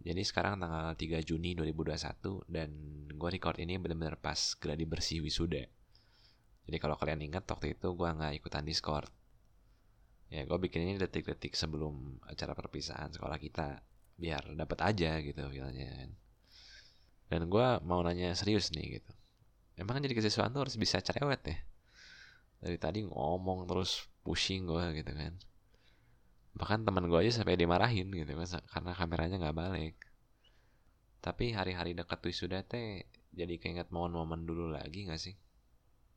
Jadi sekarang tanggal 3 Juni 2021 dan gue record ini bener-bener pas geladi bersih wisuda. Jadi kalau kalian ingat waktu itu gue nggak ikutan Discord. Ya gue bikin ini detik-detik sebelum acara perpisahan sekolah kita biar dapat aja gitu feelnya kan. Dan gue mau nanya serius nih gitu. Emang jadi kesiswaan tuh harus bisa cerewet ya? Dari tadi ngomong terus pushing gue gitu kan bahkan teman gue aja sampai dimarahin gitu kan karena kameranya nggak balik. Tapi hari-hari dekat wisuda teh jadi keinget momen-momen dulu lagi nggak sih